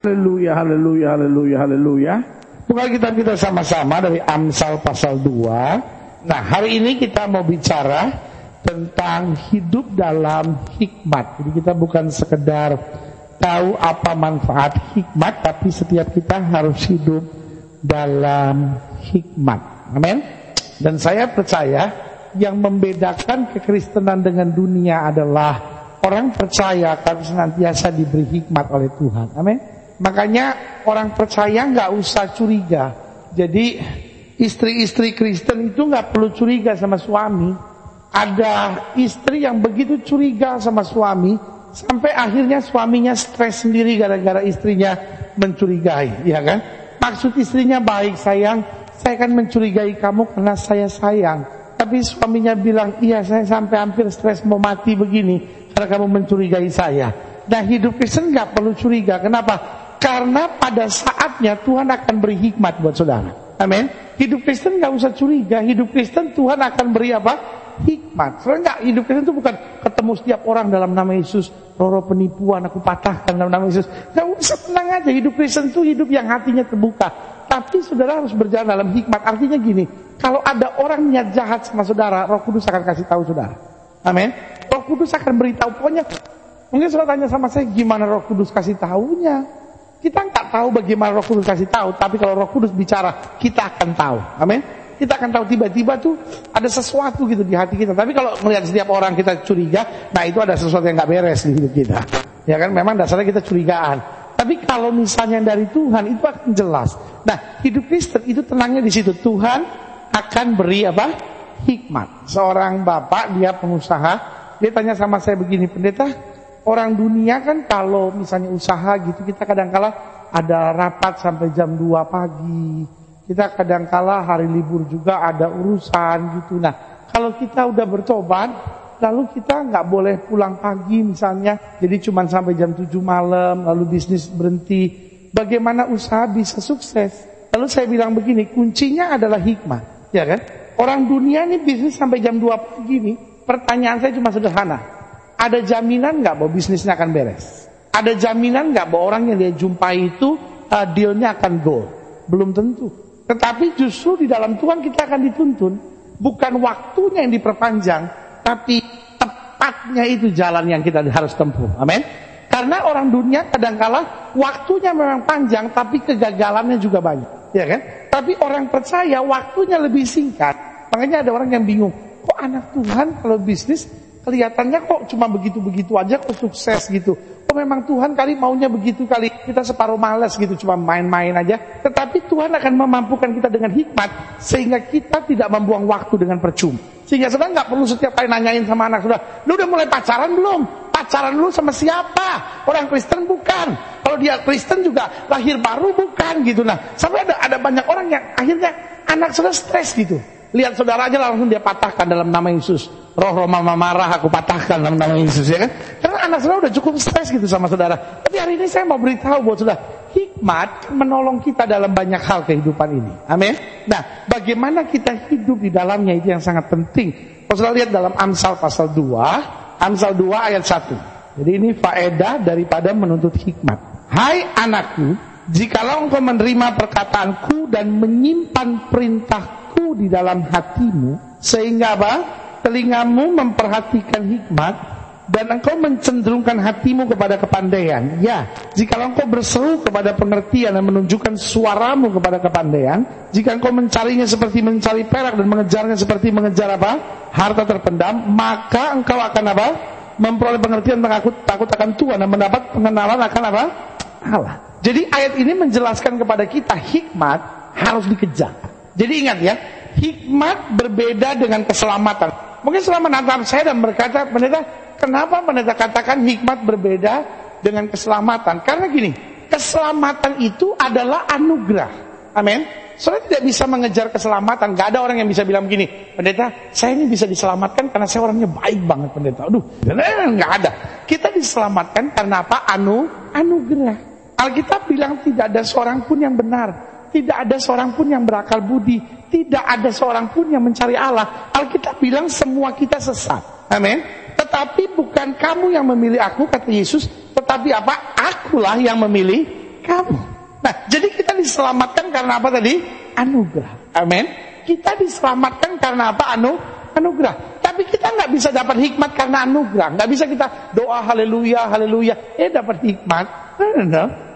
Haleluya, haleluya, haleluya, haleluya. Buka kitab kita sama-sama dari Amsal pasal 2. Nah, hari ini kita mau bicara tentang hidup dalam hikmat. Jadi kita bukan sekedar tahu apa manfaat hikmat, tapi setiap kita harus hidup dalam hikmat. Amin. Dan saya percaya yang membedakan kekristenan dengan dunia adalah orang percaya akan senantiasa diberi hikmat oleh Tuhan. Amin. Makanya orang percaya nggak usah curiga. Jadi istri-istri Kristen itu nggak perlu curiga sama suami. Ada istri yang begitu curiga sama suami sampai akhirnya suaminya stres sendiri gara-gara istrinya mencurigai, ya kan? Maksud istrinya baik sayang, saya akan mencurigai kamu karena saya sayang. Tapi suaminya bilang, iya saya sampai hampir stres mau mati begini karena kamu mencurigai saya. Nah hidup Kristen nggak perlu curiga. Kenapa? Karena pada saatnya Tuhan akan beri hikmat buat saudara. Amin. Hidup Kristen nggak usah curiga. Hidup Kristen Tuhan akan beri apa? Hikmat. Soalnya nggak hidup Kristen itu bukan ketemu setiap orang dalam nama Yesus. Roro penipuan aku patahkan dalam nama Yesus. Gak usah tenang aja. Hidup Kristen itu hidup yang hatinya terbuka. Tapi saudara harus berjalan dalam hikmat. Artinya gini. Kalau ada orang niat jahat sama saudara, Roh Kudus akan kasih tahu saudara. Amin. Roh Kudus akan beritahu. Pokoknya mungkin saudara tanya sama saya gimana Roh Kudus kasih tahunya. Kita nggak tahu bagaimana Roh Kudus kasih tahu, tapi kalau Roh Kudus bicara, kita akan tahu. Amin. Kita akan tahu tiba-tiba tuh ada sesuatu gitu di hati kita. Tapi kalau melihat setiap orang kita curiga, nah itu ada sesuatu yang nggak beres di hidup kita. Ya kan, memang dasarnya kita curigaan. Tapi kalau misalnya dari Tuhan itu akan jelas. Nah, hidup Kristen itu tenangnya di situ. Tuhan akan beri apa? Hikmat. Seorang bapak dia pengusaha, dia tanya sama saya begini, pendeta, orang dunia kan kalau misalnya usaha gitu kita kadang-kala ada rapat sampai jam 2 pagi. Kita kadang-kala hari libur juga ada urusan gitu. Nah, kalau kita udah bertobat, lalu kita nggak boleh pulang pagi misalnya, jadi cuma sampai jam 7 malam, lalu bisnis berhenti. Bagaimana usaha bisa sukses? Lalu saya bilang begini, kuncinya adalah hikmah, ya kan? Orang dunia nih bisnis sampai jam 2 pagi nih, pertanyaan saya cuma sederhana. Ada jaminan nggak bahwa bisnisnya akan beres? Ada jaminan nggak bahwa orang yang dia jumpai itu uh, dealnya akan go? Belum tentu. Tetapi justru di dalam Tuhan kita akan dituntun. Bukan waktunya yang diperpanjang, tapi tepatnya itu jalan yang kita harus tempuh. Amin. Karena orang dunia kadangkala waktunya memang panjang, tapi kegagalannya juga banyak, ya kan? Tapi orang percaya waktunya lebih singkat. Makanya ada orang yang bingung, kok anak Tuhan kalau bisnis Kelihatannya kok cuma begitu-begitu aja kok sukses gitu. Oh memang Tuhan kali maunya begitu kali. Kita separuh males gitu cuma main-main aja. Tetapi Tuhan akan memampukan kita dengan hikmat. Sehingga kita tidak membuang waktu dengan percuma. Sehingga saudara nggak perlu setiap kali nanyain sama anak saudara. Lu udah mulai pacaran belum? Pacaran lu sama siapa? Orang Kristen bukan. Kalau dia Kristen juga lahir baru bukan gitu. Nah sampai ada, ada banyak orang yang akhirnya anak saudara stres gitu. Lihat saudara aja langsung dia patahkan dalam nama Yesus. Roh roh mama marah aku patahkan dalam nama Yesus ya kan? Karena anak saudara udah cukup stres gitu sama saudara. Tapi hari ini saya mau beritahu buat saudara, hikmat menolong kita dalam banyak hal kehidupan ini. Amin. Nah, bagaimana kita hidup di dalamnya itu yang sangat penting. Kalau saudara lihat dalam Amsal pasal 2, Amsal 2 ayat 1. Jadi ini faedah daripada menuntut hikmat. Hai anakku, jikalau engkau menerima perkataanku dan menyimpan perintah di dalam hatimu sehingga apa? Telingamu memperhatikan hikmat dan engkau mencenderungkan hatimu kepada kepandaian. Ya, jika engkau berseru kepada pengertian dan menunjukkan suaramu kepada kepandaian, jika engkau mencarinya seperti mencari perak dan mengejarnya seperti mengejar apa? Harta terpendam, maka engkau akan apa? Memperoleh pengertian tentang takut akan Tuhan dan mendapat pengenalan akan apa? Allah. Jadi ayat ini menjelaskan kepada kita hikmat harus dikejar. Jadi ingat ya, hikmat berbeda dengan keselamatan. Mungkin selama nanti saya dan berkata, pendeta, kenapa pendeta katakan hikmat berbeda dengan keselamatan? Karena gini, keselamatan itu adalah anugerah. Amin. Soalnya tidak bisa mengejar keselamatan. Gak ada orang yang bisa bilang begini, pendeta, saya ini bisa diselamatkan karena saya orangnya baik banget pendeta. Aduh, nggak ada. Kita diselamatkan karena apa? Anu, anugerah. Alkitab bilang tidak ada seorang pun yang benar. Tidak ada seorang pun yang berakal budi. Tidak ada seorang pun yang mencari Allah. Alkitab bilang semua kita sesat. Amin. Tetapi bukan kamu yang memilih aku, kata Yesus. Tetapi apa? Akulah yang memilih kamu. Nah, jadi kita diselamatkan karena apa tadi? Anugerah. Amin. Kita diselamatkan karena apa? Anu, anugerah. Tapi kita nggak bisa dapat hikmat karena anugerah. Nggak bisa kita doa haleluya, haleluya. Eh dapat hikmat.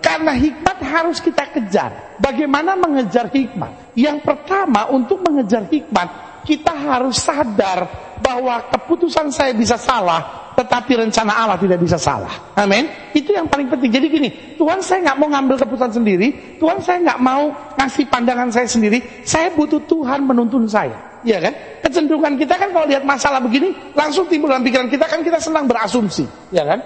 Karena hikmat harus kita kejar. Bagaimana mengejar hikmat? Yang pertama untuk mengejar hikmat, kita harus sadar bahwa keputusan saya bisa salah, tetapi rencana Allah tidak bisa salah. Amin. Itu yang paling penting. Jadi gini, Tuhan saya nggak mau ngambil keputusan sendiri, Tuhan saya nggak mau ngasih pandangan saya sendiri. Saya butuh Tuhan menuntun saya. Iya kan? Kecenderungan kita kan kalau lihat masalah begini, langsung timbul dalam pikiran kita kan kita senang berasumsi, ya kan?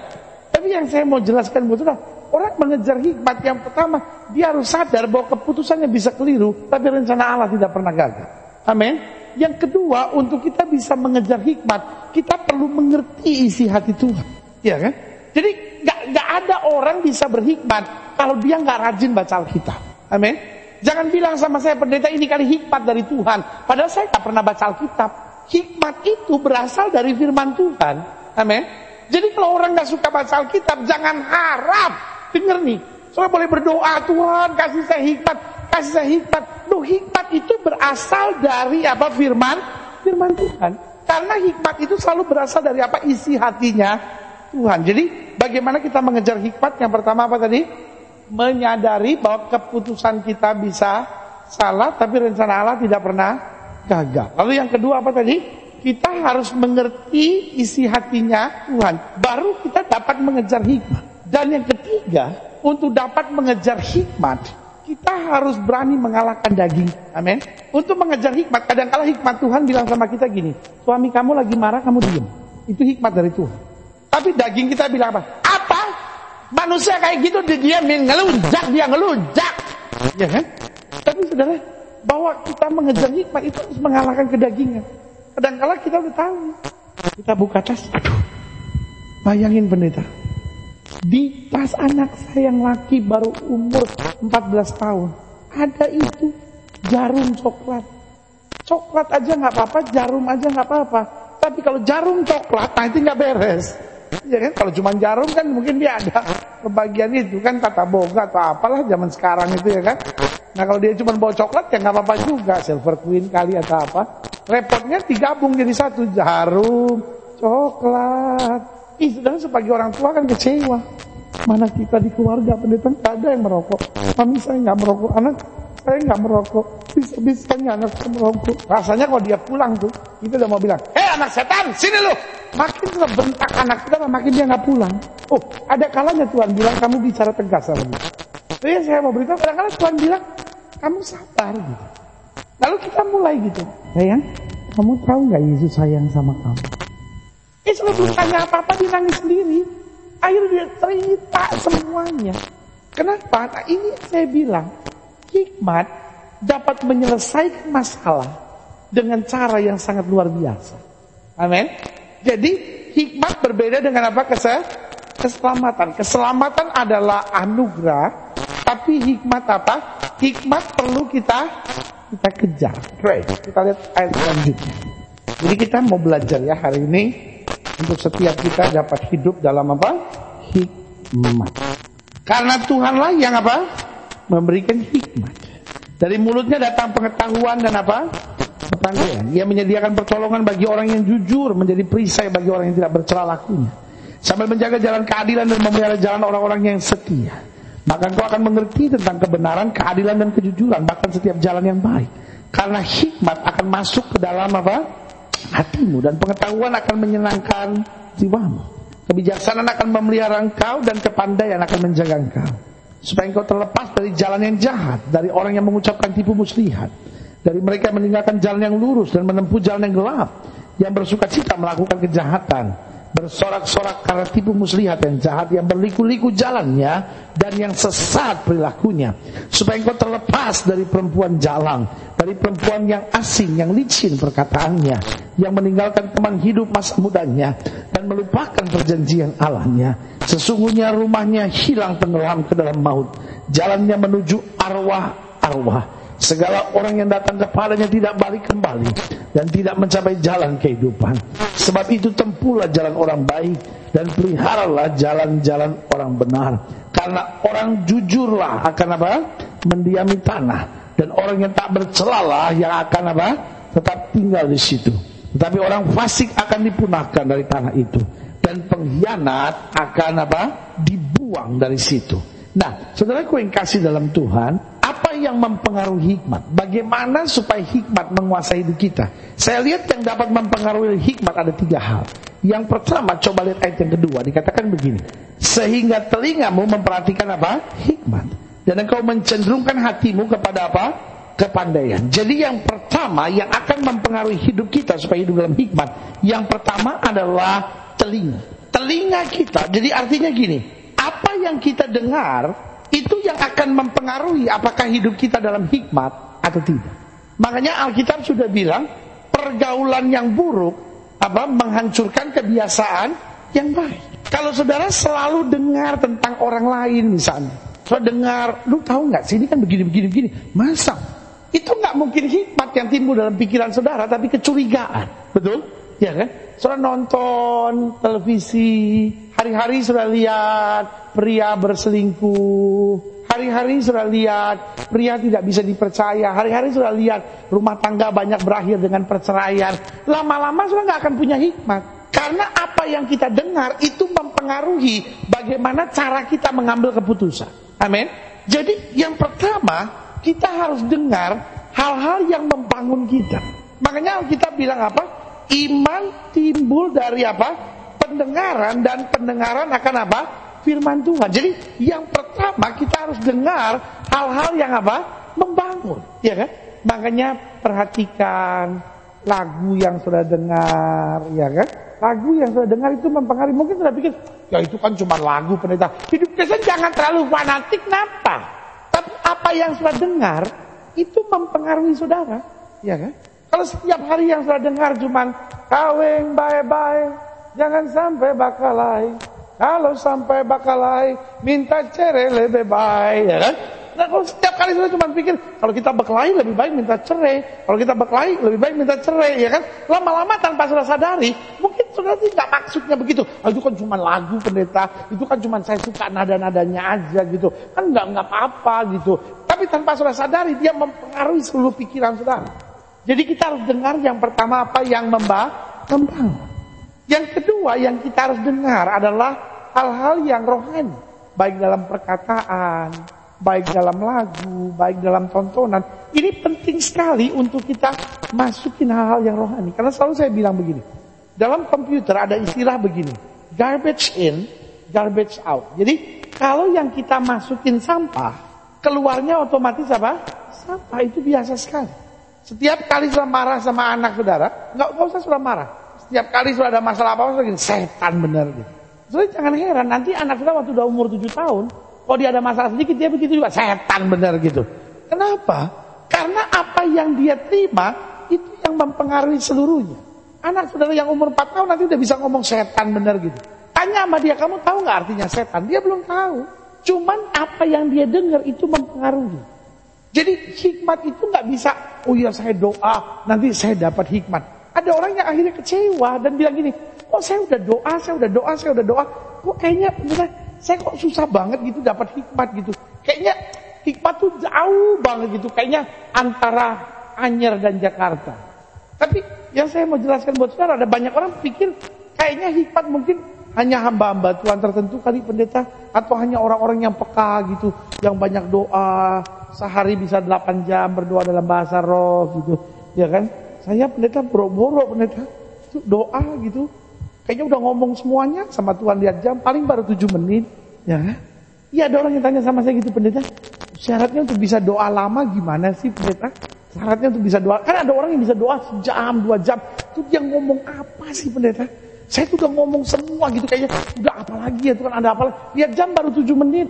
Tapi yang saya mau jelaskan betul orang mengejar hikmat yang pertama, dia harus sadar bahwa keputusannya bisa keliru, tapi rencana Allah tidak pernah gagal. Amin. Yang kedua, untuk kita bisa mengejar hikmat, kita perlu mengerti isi hati Tuhan. Ya kan? Jadi gak, gak ada orang bisa berhikmat kalau dia nggak rajin baca Alkitab. Amin. Jangan bilang sama saya pendeta ini kali hikmat dari Tuhan. Padahal saya tak pernah baca Alkitab. Hikmat itu berasal dari firman Tuhan. Amin. Jadi kalau orang nggak suka baca Alkitab, jangan harap. Dengar nih, saya boleh berdoa Tuhan kasih saya hikmat, kasih saya hikmat. Loh hikmat itu berasal dari apa firman? Firman Tuhan. Karena hikmat itu selalu berasal dari apa isi hatinya Tuhan. Jadi bagaimana kita mengejar hikmat? Yang pertama apa tadi? menyadari bahwa keputusan kita bisa salah tapi rencana Allah tidak pernah gagal. Lalu yang kedua apa tadi? Kita harus mengerti isi hatinya Tuhan. Baru kita dapat mengejar hikmat. Dan yang ketiga, untuk dapat mengejar hikmat, kita harus berani mengalahkan daging. Amin. Untuk mengejar hikmat, kadang-kala hikmat Tuhan bilang sama kita gini, suami kamu lagi marah, kamu diem. Itu hikmat dari Tuhan. Tapi daging kita bilang apa? Apa? Manusia kayak gitu dia ngelunjak, dia ngelunjak. Ya kan? Tapi saudara, bahwa kita mengejar hikmat itu harus mengalahkan kedagingan. Kadang-kala kita udah tahu. Kita buka tas. Bayangin pendeta. Di tas anak saya yang laki baru umur 14 tahun. Ada itu jarum coklat. Coklat aja nggak apa-apa, jarum aja nggak apa-apa. Tapi kalau jarum coklat, nah itu nggak beres. Ya kan kalau cuma jarum kan mungkin dia ada kebagian itu kan kata boga atau apalah zaman sekarang itu ya kan. Nah kalau dia cuma bawa coklat ya nggak apa-apa juga silver queen kali atau apa. Repotnya digabung jadi satu jarum, coklat. Ih, sudah sebagai orang tua kan kecewa. Mana kita di keluarga pendeta nggak ada yang merokok. Kami saya nggak merokok, anak saya nggak merokok. Bisa-bisanya anak saya merokok. Rasanya kalau dia pulang tuh, kita udah mau bilang, hei anak setan, sini lu. Makin bentak anak kita, makin dia nggak pulang. Oh, ada kalanya Tuhan bilang kamu bicara tegas sama dia. Jadi saya mau beritahu, kadang-kadang Tuhan bilang, kamu sabar gitu. Lalu kita mulai gitu, sayang, kamu tahu nggak Yesus sayang sama kamu? Eh, selalu tanya apa-apa dia nangis sendiri. Akhirnya dia cerita semuanya. Kenapa? Nah ini saya bilang, hikmat dapat menyelesaikan masalah dengan cara yang sangat luar biasa. Amin. Jadi hikmat berbeda dengan apa? Keselamatan. Keselamatan adalah anugerah, tapi hikmat apa? Hikmat perlu kita kita kejar. Pray. Kita lihat ayat selanjutnya. Jadi kita mau belajar ya hari ini untuk setiap kita dapat hidup dalam apa? Hikmat. Karena Tuhanlah yang apa? Memberikan hikmat. Dari mulutnya datang pengetahuan dan apa? Kepandaian. Ia menyediakan pertolongan bagi orang yang jujur, menjadi perisai bagi orang yang tidak bercela lakunya. Sambil menjaga jalan keadilan dan memelihara jalan orang-orang yang setia. Maka engkau akan mengerti tentang kebenaran, keadilan dan kejujuran, bahkan setiap jalan yang baik. Karena hikmat akan masuk ke dalam apa? Hatimu dan pengetahuan akan menyenangkan jiwamu. Kebijaksanaan akan memelihara engkau dan kepandaian akan menjaga engkau. Supaya engkau terlepas dari jalan yang jahat, dari orang yang mengucapkan tipu muslihat, dari mereka yang meninggalkan jalan yang lurus dan menempuh jalan yang gelap, yang bersuka cita melakukan kejahatan, bersorak-sorak karena tipu muslihat yang jahat yang berliku-liku jalannya dan yang sesat perilakunya. Supaya engkau terlepas dari perempuan jalang dari perempuan yang asing yang licin perkataannya yang meninggalkan teman hidup masa mudanya dan melupakan perjanjian Allahnya. Sesungguhnya rumahnya hilang tenggelam ke dalam maut. Jalannya menuju arwah-arwah Segala orang yang datang kepadanya tidak balik kembali dan tidak mencapai jalan kehidupan. Sebab itu tempuhlah jalan orang baik dan peliharalah jalan-jalan orang benar. Karena orang jujurlah akan apa? Mendiami tanah dan orang yang tak bercelalah yang akan apa? Tetap tinggal di situ. Tetapi orang fasik akan dipunahkan dari tanah itu dan pengkhianat akan apa? Dibuang dari situ. Nah, saudaraku yang kasih dalam Tuhan, apa yang mempengaruhi hikmat? Bagaimana supaya hikmat menguasai hidup kita? Saya lihat yang dapat mempengaruhi hikmat ada tiga hal. Yang pertama, coba lihat ayat yang kedua, dikatakan begini. Sehingga telingamu memperhatikan apa? Hikmat. Dan engkau mencenderungkan hatimu kepada apa? Kepandaian. Jadi yang pertama yang akan mempengaruhi hidup kita supaya hidup dalam hikmat. Yang pertama adalah telinga. Telinga kita, jadi artinya gini, apa yang kita dengar itu yang akan mempengaruhi apakah hidup kita dalam hikmat atau tidak. Makanya Alkitab sudah bilang pergaulan yang buruk apa menghancurkan kebiasaan yang baik. Kalau saudara selalu dengar tentang orang lain misalnya, saudara dengar, lu tahu nggak sini kan begini begini begini, masa itu nggak mungkin hikmat yang timbul dalam pikiran saudara, tapi kecurigaan, betul? Ya kan? Sudah nonton televisi, hari-hari sudah lihat pria berselingkuh, hari-hari sudah lihat pria tidak bisa dipercaya, hari-hari sudah lihat rumah tangga banyak berakhir dengan perceraian. Lama-lama sudah nggak akan punya hikmat. Karena apa yang kita dengar itu mempengaruhi bagaimana cara kita mengambil keputusan. Amin. Jadi yang pertama kita harus dengar hal-hal yang membangun kita. Makanya kita bilang apa? Iman timbul dari apa? Pendengaran dan pendengaran akan apa? Firman Tuhan. Jadi yang pertama kita harus dengar hal-hal yang apa? Membangun, ya kan? Makanya perhatikan lagu yang sudah dengar, ya kan? Lagu yang sudah dengar itu mempengaruhi. Mungkin sudah pikir, ya itu kan cuma lagu pendeta. Hidup Kristen jangan terlalu fanatik, kenapa? Tapi apa yang sudah dengar itu mempengaruhi saudara, ya kan? Kalau setiap hari yang saya dengar cuma kawin bye-bye, jangan sampai bakalai. Kalau sampai bakalai, minta cerai lebih baik, ya kan? Nah kalau setiap kali sudah cuma pikir, kalau kita berkelahi lebih baik minta cerai. Kalau kita berkelahi lebih baik minta cerai, ya kan? Lama-lama tanpa sudah sadari, mungkin sudah tidak maksudnya begitu. Oh, itu kan cuma lagu pendeta, itu kan cuma saya suka nada-nadanya aja gitu. Kan nggak nggak apa-apa gitu. Tapi tanpa sudah sadari, dia mempengaruhi seluruh pikiran saudara. Jadi kita harus dengar yang pertama apa yang membangun. Yang kedua yang kita harus dengar adalah hal-hal yang rohani. Baik dalam perkataan, baik dalam lagu, baik dalam tontonan. Ini penting sekali untuk kita masukin hal-hal yang rohani. Karena selalu saya bilang begini. Dalam komputer ada istilah begini. Garbage in, garbage out. Jadi kalau yang kita masukin sampah, keluarnya otomatis apa? Sampah itu biasa sekali. Setiap kali sudah marah sama anak saudara, nggak usah sudah marah. Setiap kali sudah ada masalah apa-apa, sudah setan benar gitu. Jadi jangan heran nanti anak sudah waktu udah umur 7 tahun, kalau dia ada masalah sedikit dia begitu juga setan benar gitu. Kenapa? Karena apa yang dia terima itu yang mempengaruhi seluruhnya. Anak saudara yang umur 4 tahun nanti udah bisa ngomong setan benar gitu. Tanya sama dia, kamu tahu nggak artinya setan? Dia belum tahu. Cuman apa yang dia dengar itu mempengaruhi. Jadi hikmat itu nggak bisa, oh iya saya doa, nanti saya dapat hikmat. Ada orang yang akhirnya kecewa dan bilang gini, kok saya udah doa, saya udah doa, saya udah doa, kok kayaknya beneran saya kok susah banget gitu dapat hikmat gitu. Kayaknya hikmat tuh jauh banget gitu, kayaknya antara Anyer dan Jakarta. Tapi yang saya mau jelaskan buat saudara, ada banyak orang pikir kayaknya hikmat mungkin hanya hamba-hamba Tuhan tertentu kali pendeta atau hanya orang-orang yang peka gitu, yang banyak doa, sehari bisa 8 jam berdoa dalam bahasa roh gitu, ya kan? Saya pendeta boro-boro pendeta itu doa gitu. Kayaknya udah ngomong semuanya sama Tuhan lihat jam paling baru 7 menit, ya? Iya ada orang yang tanya sama saya gitu pendeta, syaratnya untuk bisa doa lama gimana sih pendeta? Syaratnya untuk bisa doa, kan ada orang yang bisa doa sejam, dua jam. Itu dia ngomong apa sih pendeta? Saya tuh udah ngomong semua gitu kayaknya. Udah apa lagi ya Tuhan ada apa lagi. Lihat jam baru 7 menit.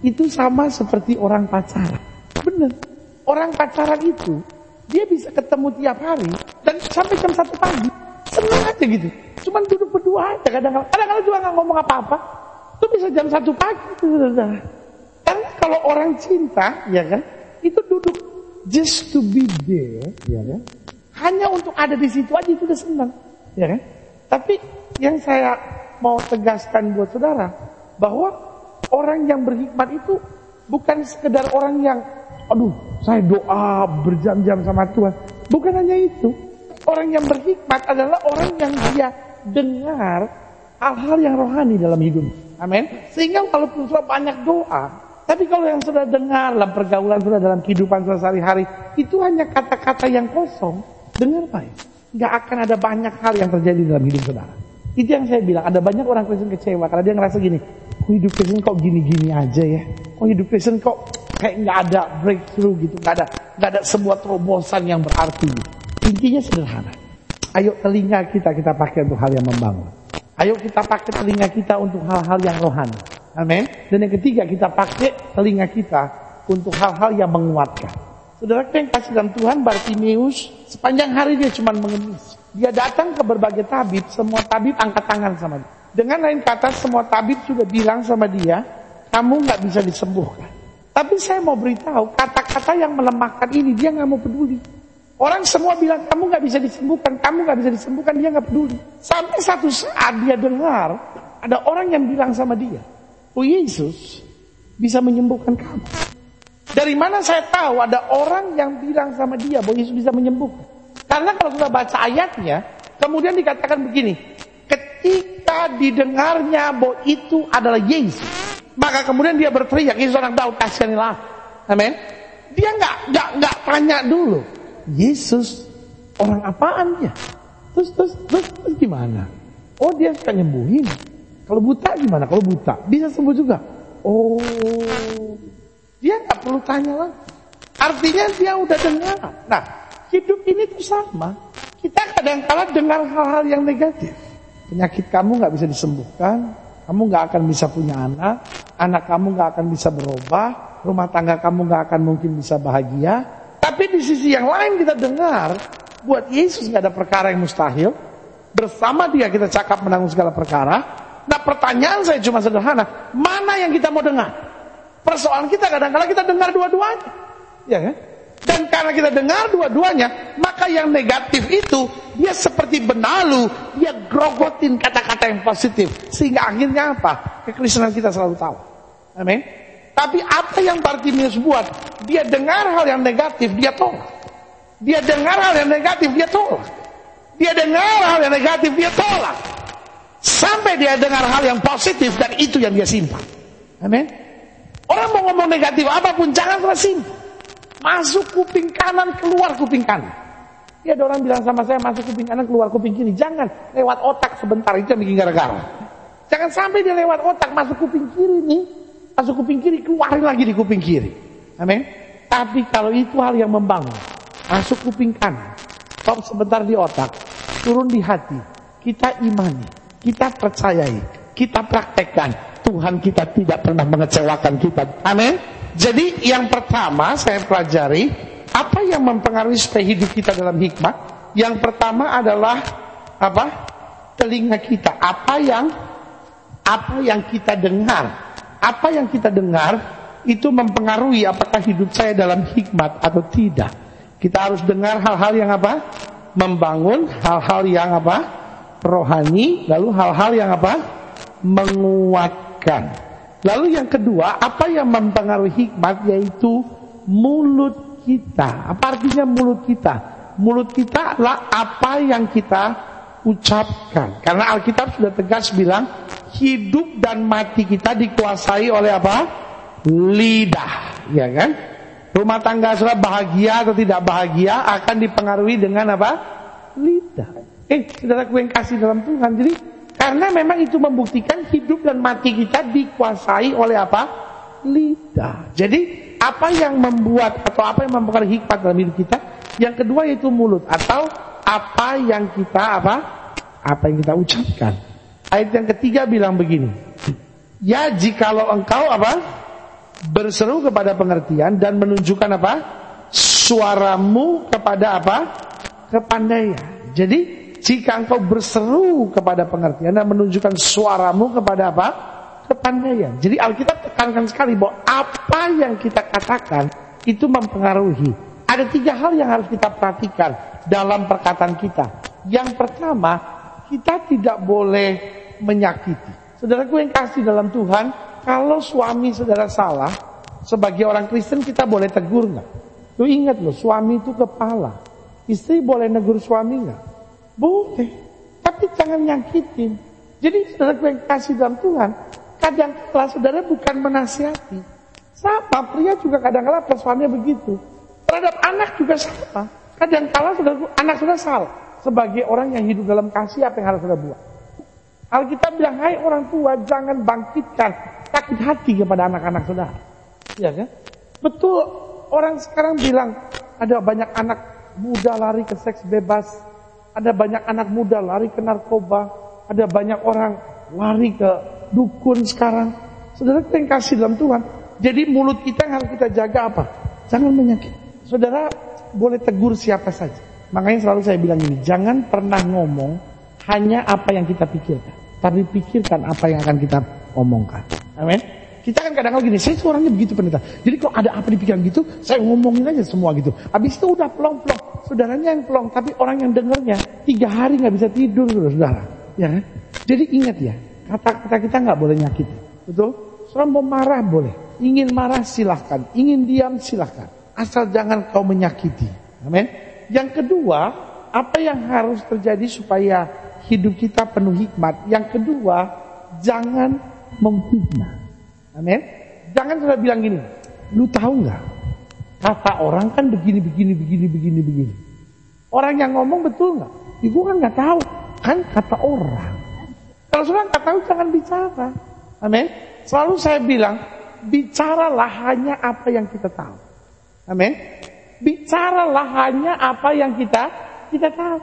Itu sama seperti orang pacaran. Bener. Orang pacaran itu dia bisa ketemu tiap hari dan sampai jam satu pagi. Senang aja gitu. Cuman duduk berdua aja kadang-kadang. Kadang-kadang juga nggak ngomong apa-apa. Itu bisa jam satu pagi. Karena kalau orang cinta, ya kan, itu duduk just to be there, ya kan? Hanya untuk ada di situ aja itu udah senang, ya kan? Tapi yang saya mau tegaskan buat saudara bahwa orang yang berhikmat itu bukan sekedar orang yang aduh saya doa berjam-jam sama Tuhan. Bukan hanya itu. Orang yang berhikmat adalah orang yang dia dengar hal-hal yang rohani dalam hidup. Amin. Sehingga walaupun sudah banyak doa, tapi kalau yang sudah dengar dalam pergaulan sudah dalam kehidupan sehari-hari, itu hanya kata-kata yang kosong. Dengar baik. Gak akan ada banyak hal yang terjadi dalam hidup saudara. Itu yang saya bilang, ada banyak orang Kristen kecewa karena dia ngerasa gini, kok hidup Kristen kok gini-gini aja ya? Kok hidup Kristen kok kayak nggak ada breakthrough gitu, nggak ada nggak ada sebuah terobosan yang berarti. Intinya sederhana. Ayo telinga kita kita pakai untuk hal yang membangun. Ayo kita pakai telinga kita untuk hal-hal yang rohani. Amin. Dan yang ketiga kita pakai telinga kita untuk hal-hal yang menguatkan. Saudara yang kasih dalam Tuhan Bartimeus sepanjang hari dia cuma mengemis. Dia datang ke berbagai tabib, semua tabib angkat tangan sama dia. Dengan lain kata semua tabib sudah bilang sama dia, kamu nggak bisa disembuhkan. Tapi saya mau beritahu kata-kata yang melemahkan ini dia nggak mau peduli. Orang semua bilang kamu nggak bisa disembuhkan, kamu nggak bisa disembuhkan, dia nggak peduli. Sampai satu saat dia dengar ada orang yang bilang sama dia, Oh Yesus bisa menyembuhkan kamu. Dari mana saya tahu ada orang yang bilang sama dia bahwa Yesus bisa menyembuhkan? Karena kalau kita baca ayatnya, kemudian dikatakan begini, ketika didengarnya bahwa itu adalah Yesus, maka kemudian dia berteriak, Yesus anak Daud kasihanilah. Amin. Dia nggak nggak nggak tanya dulu, Yesus orang apaan ya? Terus, terus, terus, terus gimana? Oh dia suka nyembuhin. Kalau buta gimana? Kalau buta bisa sembuh juga. Oh, dia nggak perlu tanya lagi. Artinya dia udah dengar. Nah, hidup ini tuh sama. Kita kadang-kala dengar hal-hal yang negatif. Penyakit kamu nggak bisa disembuhkan, kamu nggak akan bisa punya anak, anak kamu nggak akan bisa berubah, rumah tangga kamu nggak akan mungkin bisa bahagia, tapi di sisi yang lain kita dengar, buat Yesus nggak ada perkara yang mustahil. Bersama dia kita cakap menanggung segala perkara. Nah pertanyaan saya cuma sederhana, mana yang kita mau dengar? Persoalan kita kadang-kadang kita dengar dua-duanya. Ya kan? Dan karena kita dengar dua-duanya, maka yang negatif itu dia seperti benalu, dia grogotin kata-kata yang positif. Sehingga akhirnya apa? Kekristenan kita selalu tahu. Amin. Tapi apa yang Bartimius buat? Dia dengar hal yang negatif, dia tolak. Dia dengar hal yang negatif, dia tolak. Dia dengar hal yang negatif, dia tolak. Sampai dia dengar hal yang positif dan itu yang dia simpan. Amin. Orang mau ngomong negatif apa pun jangan pernah. Masuk kuping kanan, keluar kuping kanan. Ya ada orang bilang sama saya masuk kuping kanan, keluar kuping kiri. Jangan lewat otak sebentar itu yang bikin gara-gara. Jangan sampai dia lewat otak masuk kuping kiri nih masuk kuping kiri, keluarin lagi di kuping kiri. Amin. Tapi kalau itu hal yang membangun, masuk kuping kanan, stop sebentar di otak, turun di hati, kita imani, kita percayai, kita praktekkan, Tuhan kita tidak pernah mengecewakan kita. Amin. Jadi yang pertama saya pelajari, apa yang mempengaruhi supaya hidup kita dalam hikmat? Yang pertama adalah apa? Telinga kita. Apa yang apa yang kita dengar apa yang kita dengar itu mempengaruhi apakah hidup saya dalam hikmat atau tidak. Kita harus dengar hal-hal yang apa? Membangun hal-hal yang apa? Rohani, lalu hal-hal yang apa? Menguatkan. Lalu yang kedua, apa yang mempengaruhi hikmat yaitu mulut kita. Apa artinya mulut kita? Mulut kita adalah apa yang kita ucapkan. Karena Alkitab sudah tegas bilang hidup dan mati kita dikuasai oleh apa? Lidah, ya kan? Rumah tangga sudah bahagia atau tidak bahagia akan dipengaruhi dengan apa? Lidah. Eh, saudaraku yang kasih dalam Tuhan. Jadi, karena memang itu membuktikan hidup dan mati kita dikuasai oleh apa? Lidah. Jadi, apa yang membuat atau apa yang mempengaruhi hikmat dalam hidup kita? Yang kedua yaitu mulut atau apa yang kita apa? Apa yang kita ucapkan. Ayat yang ketiga bilang begini. Ya jikalau engkau apa? Berseru kepada pengertian dan menunjukkan apa? Suaramu kepada apa? Kepandaian. Jadi jika engkau berseru kepada pengertian dan menunjukkan suaramu kepada apa? Kepandaian. Jadi Alkitab tekankan sekali bahwa apa yang kita katakan itu mempengaruhi Ada tiga hal yang harus kita perhatikan dalam perkataan kita. Yang pertama, kita tidak boleh menyakiti. Saudaraku yang kasih dalam Tuhan, kalau suami saudara salah, sebagai orang Kristen kita boleh tegur nggak? Lu ingat loh, suami itu kepala. Istri boleh negur suami nggak? Boleh. Tapi jangan nyakitin. Jadi saudara yang kasih dalam Tuhan, kadang kala saudara bukan menasihati. Sama, pria juga kadang kala persoalannya begitu. Terhadap anak juga sama. Kadang kala saudara, anak sudah salah. Sebagai orang yang hidup dalam kasih, apa yang harus saudara buat? Alkitab bilang, hai orang tua, jangan bangkitkan sakit hati kepada anak-anak saudara. Ya kan? Betul, orang sekarang bilang, ada banyak anak muda lari ke seks bebas, ada banyak anak muda lari ke narkoba, ada banyak orang lari ke dukun sekarang. Saudara kita yang kasih dalam Tuhan. Jadi mulut kita yang harus kita jaga apa? Jangan menyakit. Saudara boleh tegur siapa saja. Makanya selalu saya bilang ini, jangan pernah ngomong hanya apa yang kita pikirkan. Tapi pikirkan apa yang akan kita omongkan. Amin. Kita kan kadang-kadang gini, saya itu orangnya begitu pendeta. Jadi kalau ada apa di pikiran gitu, saya ngomongin aja semua gitu. Habis itu udah plong-plong. Saudaranya yang plong, tapi orang yang dengarnya tiga hari nggak bisa tidur, saudara. Ya kan? Jadi ingat ya, kata-kata kita nggak boleh nyakit. Betul? Seorang mau marah boleh. Ingin marah silahkan. Ingin diam silahkan. Asal jangan kau menyakiti. Amin. Yang kedua, apa yang harus terjadi supaya hidup kita penuh hikmat? Yang kedua, jangan memfitnah. Amin. Jangan sudah bilang gini, lu tahu nggak? Kata orang kan begini, begini, begini, begini, begini. Orang yang ngomong betul nggak? Ibu kan nggak tahu, kan kata orang. Kalau sudah nggak tahu jangan bicara. Amin. Selalu saya bilang, bicaralah hanya apa yang kita tahu. Amin. Bicaralah hanya apa yang kita kita tahu.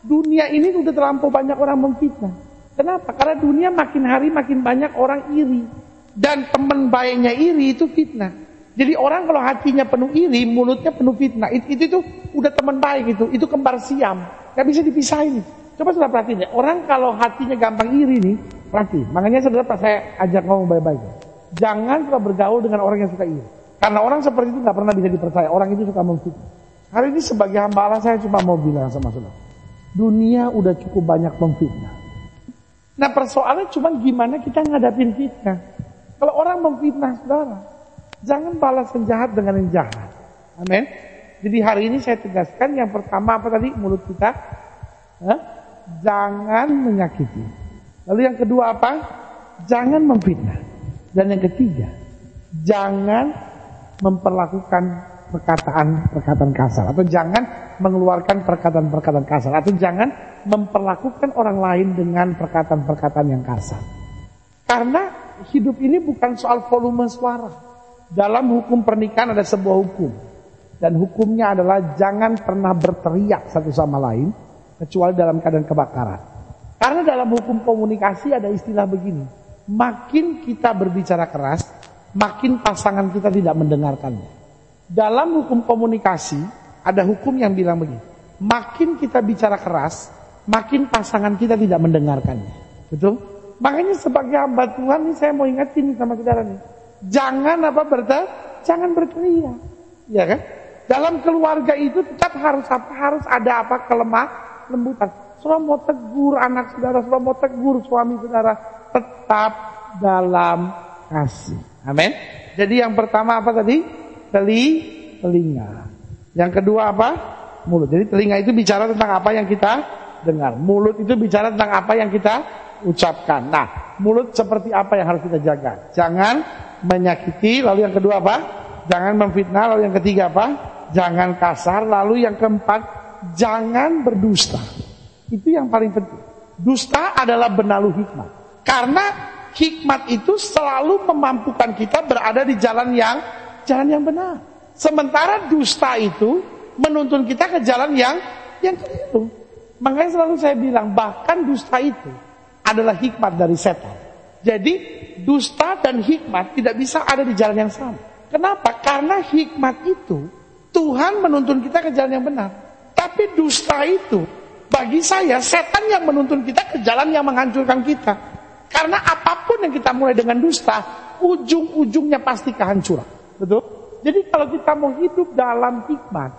Dunia ini sudah terlampau banyak orang memfitnah. Kenapa? Karena dunia makin hari makin banyak orang iri. Dan teman baiknya iri itu fitnah. Jadi orang kalau hatinya penuh iri, mulutnya penuh fitnah. Itu itu, itu udah teman baik itu. Itu kembar siam. Gak bisa dipisahin. Coba sudah perhatiin ya. Orang kalau hatinya gampang iri nih, perhati. Makanya saudara pas saya ajak ngomong baik-baik. Jangan sudah bergaul dengan orang yang suka iri. Karena orang seperti itu gak pernah bisa dipercaya. Orang itu suka memfitnah. Hari ini sebagai hamba Allah saya cuma mau bilang sama saudara. Dunia udah cukup banyak memfitnah. Nah persoalannya cuma gimana kita ngadapin fitnah. Kalau orang memfitnah saudara, jangan balas yang jahat dengan yang jahat. Amin. Jadi hari ini saya tegaskan yang pertama apa tadi mulut kita, Hah? jangan menyakiti. Lalu yang kedua apa? Jangan memfitnah. Dan yang ketiga, jangan memperlakukan perkataan-perkataan kasar atau jangan mengeluarkan perkataan-perkataan kasar atau jangan memperlakukan orang lain dengan perkataan-perkataan yang kasar. Karena hidup ini bukan soal volume suara. Dalam hukum pernikahan ada sebuah hukum. Dan hukumnya adalah jangan pernah berteriak satu sama lain kecuali dalam keadaan kebakaran. Karena dalam hukum komunikasi ada istilah begini. Makin kita berbicara keras, makin pasangan kita tidak mendengarkannya. Dalam hukum komunikasi ada hukum yang bilang begini. Makin kita bicara keras, makin pasangan kita tidak mendengarkannya. Betul? Makanya sebagai hamba Tuhan ini saya mau ingetin sama kita nih. Jangan apa berter, jangan berteriak. Ya kan? Dalam keluarga itu tetap harus apa? Harus ada apa? Kelemah, lembutan. Saudara mau tegur anak saudara, saudara mau tegur suami saudara, tetap dalam kasih. Amin. Jadi yang pertama apa tadi? Teli, telinga. Yang kedua apa? Mulut. Jadi telinga itu bicara tentang apa yang kita dengar. Mulut itu bicara tentang apa yang kita ucapkan. Nah, mulut seperti apa yang harus kita jaga? Jangan menyakiti, lalu yang kedua apa? Jangan memfitnah, lalu yang ketiga apa? Jangan kasar, lalu yang keempat, jangan berdusta. Itu yang paling penting. Dusta adalah benalu hikmat. Karena hikmat itu selalu memampukan kita berada di jalan yang jalan yang benar. Sementara dusta itu menuntun kita ke jalan yang yang keliru. Makanya selalu saya bilang bahkan dusta itu adalah hikmat dari setan. Jadi dusta dan hikmat tidak bisa ada di jalan yang sama. Kenapa? Karena hikmat itu Tuhan menuntun kita ke jalan yang benar. Tapi dusta itu bagi saya setan yang menuntun kita ke jalan yang menghancurkan kita. Karena apa pun yang kita mulai dengan dusta, ujung-ujungnya pasti kehancuran. Betul? Jadi kalau kita mau hidup dalam hikmat,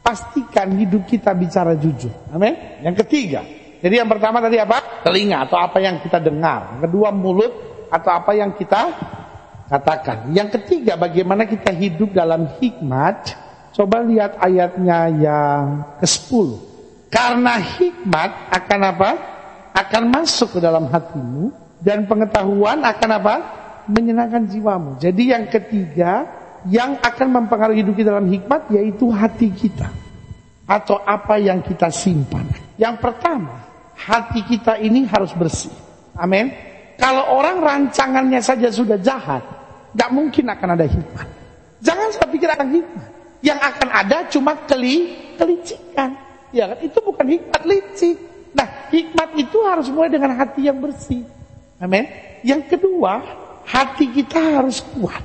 pastikan hidup kita bicara jujur. Amin. Yang ketiga, jadi yang pertama tadi apa? Telinga atau apa yang kita dengar. Kedua mulut atau apa yang kita katakan. Yang ketiga, bagaimana kita hidup dalam hikmat. Coba lihat ayatnya yang ke-10. Karena hikmat akan apa? Akan masuk ke dalam hatimu dan pengetahuan akan apa? Menyenangkan jiwamu. Jadi yang ketiga, yang akan mempengaruhi hidup kita dalam hikmat yaitu hati kita atau apa yang kita simpan. Yang pertama, hati kita ini harus bersih. Amin. Kalau orang rancangannya saja sudah jahat, nggak mungkin akan ada hikmat. Jangan saya pikir akan hikmat. Yang akan ada cuma keli, kelicikan. Ya kan? Itu bukan hikmat licik. Nah, hikmat itu harus mulai dengan hati yang bersih. Amin. Yang kedua, hati kita harus kuat.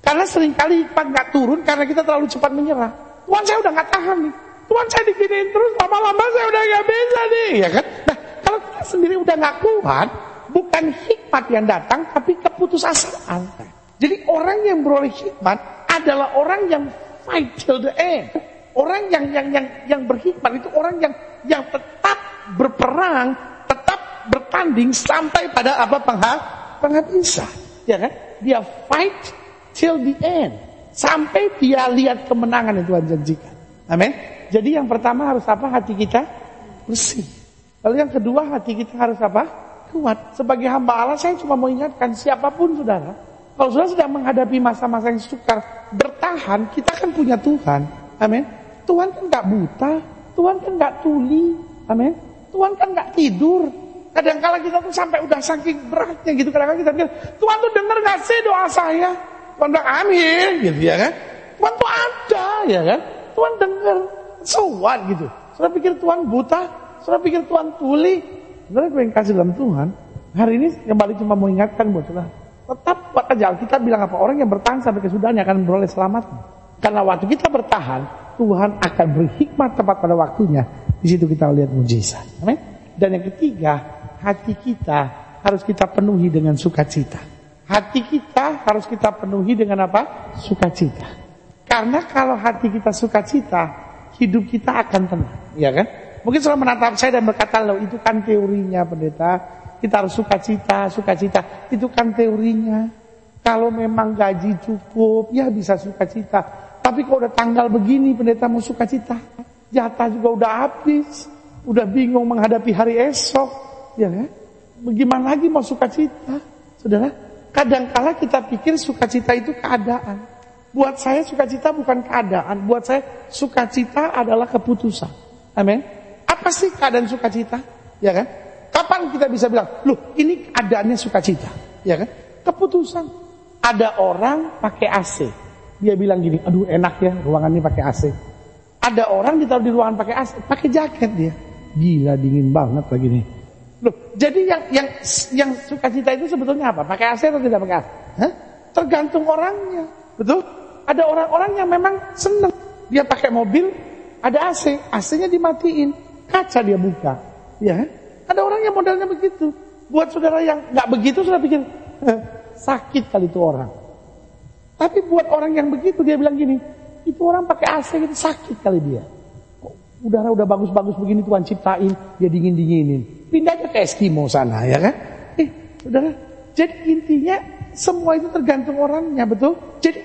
Karena sering kali hikmat nggak turun karena kita terlalu cepat menyerah. Tuhan saya udah nggak tahan nih. Tuhan saya diginiin terus lama-lama saya udah nggak bisa nih, ya kan? Nah, kalau kita sendiri udah nggak kuat, bukan hikmat yang datang, tapi keputusasaan. Jadi orang yang beroleh hikmat adalah orang yang fight till the end. Orang yang yang yang yang berhikmat itu orang yang yang tetap berperang, tetap bertanding sampai pada apa penghabisan, ya kan? Dia fight till the end. Sampai dia lihat kemenangan yang Tuhan janjikan. Amin. Jadi yang pertama harus apa? Hati kita bersih. Lalu yang kedua hati kita harus apa? Kuat. Sebagai hamba Allah saya cuma mau ingatkan siapa pun saudara. Kalau saudara sedang menghadapi masa-masa yang sukar, bertahan, kita kan punya Tuhan. Amin. Tuhan kan gak buta. Tuhan kan gak tuli. Amin. Tuhan kan gak tidur. Kadang-kala kita tuh sampai udah saking beratnya gitu. Kadang-kala kita pikir, Tuhan tuh denger gak sih doa saya? Tuhan bilang amin gitu ya kan. Tuhan tuh ada ya kan. Tuhan dengar. So what gitu. Saudara pikir Tuhan buta? Saudara pikir Tuhan tuli? Saudara gue yang kasih dalam Tuhan. Hari ini kembali cuma mau ingatkan buat saudara. Tetap buat aja kita bilang apa? Orang yang bertahan sampai kesudahannya akan beroleh selamat. Karena waktu kita bertahan, Tuhan akan berhikmat tepat pada waktunya. Di situ kita lihat mujizat. Amin. Dan yang ketiga, hati kita harus kita penuhi dengan sukacita. Hati kita harus kita penuhi dengan apa? Sukacita. Karena kalau hati kita sukacita, hidup kita akan tenang, ya kan? Mungkin selalu menatap saya dan berkata, loh itu kan teorinya pendeta, kita harus sukacita, sukacita, itu kan teorinya. Kalau memang gaji cukup, ya bisa sukacita. Tapi kalau udah tanggal begini, pendeta mau sukacita, jatah juga udah habis, udah bingung menghadapi hari esok, ya kan? Bagaimana lagi mau sukacita, saudara? Kadangkala kita pikir sukacita itu keadaan. Buat saya sukacita bukan keadaan. Buat saya sukacita adalah keputusan. Amin. Apa sih keadaan sukacita? Ya kan? Kapan kita bisa bilang, loh ini keadaannya sukacita? Ya kan? Keputusan. Ada orang pakai AC. Dia bilang gini, aduh enak ya ruangan ini pakai AC. Ada orang ditaruh di ruangan pakai AC, pakai jaket dia. Gila dingin banget lagi nih. Loh, jadi yang yang yang sukacita itu sebetulnya apa? Pakai AC atau tidak pakai AC? Hah? Tergantung orangnya. Betul? Ada orang-orang yang memang senang. Dia pakai mobil, ada AC, AC-nya dimatiin, kaca dia buka. Ya, ada orang yang modalnya begitu. Buat saudara yang nggak begitu, sudah pikir sakit kali itu orang. Tapi buat orang yang begitu dia bilang gini, itu orang pakai AC itu sakit kali dia. Udara udah bagus-bagus begini Tuhan ciptain, dia dingin-dinginin. Pindah aja ke Eskimo sana, ya kan? Eh, saudara, jadi intinya semua itu tergantung orangnya, betul? Jadi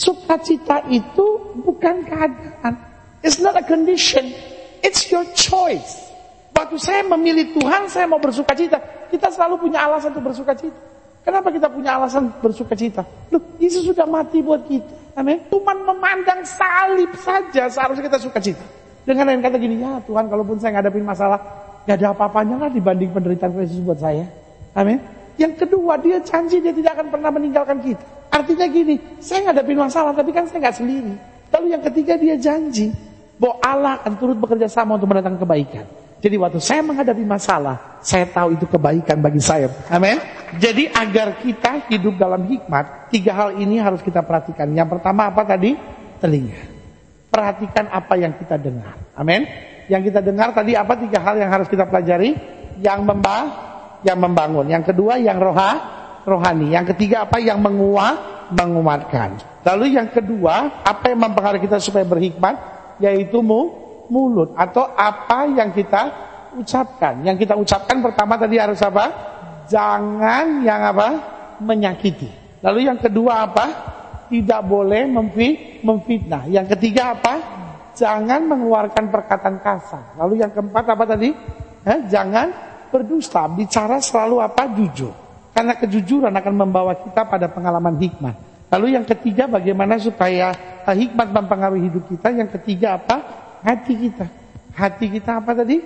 sukacita itu bukan keadaan. It's not a condition. It's your choice. Waktu saya memilih Tuhan, saya mau bersukacita. Kita selalu punya alasan untuk bersukacita. Kenapa kita punya alasan bersukacita? Loh, Yesus sudah mati buat kita. Amin. Tuhan memandang salib saja seharusnya kita sukacita. Dengan lain kata gini, ya Tuhan kalaupun saya ngadepin masalah, Gak ada apa-apanya lah dibanding penderitaan Kristus buat saya. Amin. Yang kedua, dia janji dia tidak akan pernah meninggalkan kita. Artinya gini, saya ngadapin masalah tapi kan saya nggak sendiri. Lalu yang ketiga dia janji bahwa Allah akan turut bekerja sama untuk mendatangkan kebaikan. Jadi waktu saya menghadapi masalah, saya tahu itu kebaikan bagi saya. Amin. Jadi agar kita hidup dalam hikmat, tiga hal ini harus kita perhatikan. Yang pertama apa tadi? Telinga. Perhatikan apa yang kita dengar. Amin. Yang kita dengar tadi apa tiga hal yang harus kita pelajari? Yang membang, yang membangun. Yang kedua yang roha, rohani. Yang ketiga apa yang menguat, menguatkan. Lalu yang kedua, apa yang mempengaruhi kita supaya berhikmat? Yaitu mu, mulut atau apa yang kita ucapkan. Yang kita ucapkan pertama tadi harus apa? Jangan yang apa? Menyakiti. Lalu yang kedua apa? Tidak boleh memfitnah. Yang ketiga apa? Jangan mengeluarkan perkataan kasar. Lalu yang keempat apa tadi? Eh, jangan berdusta. Bicara selalu apa? Jujur. Karena kejujuran akan membawa kita pada pengalaman hikmah. Lalu yang ketiga bagaimana supaya eh, hikmat mempengaruhi hidup kita. Yang ketiga apa? Hati kita. Hati kita apa tadi?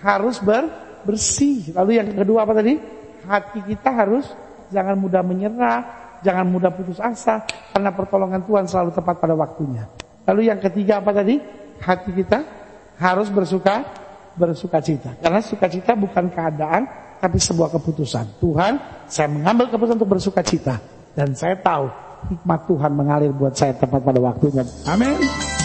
Harus ber, bersih. Lalu yang kedua apa tadi? Hati kita harus jangan mudah menyerah, jangan mudah putus asa. Karena pertolongan Tuhan selalu tepat pada waktunya. Lalu yang ketiga apa tadi? Hati kita harus bersuka bersuka cita. Karena sukacita bukan keadaan, tapi sebuah keputusan. Tuhan, saya mengambil keputusan untuk bersuka cita. Dan saya tahu hikmat Tuhan mengalir buat saya tepat pada waktunya. Amin.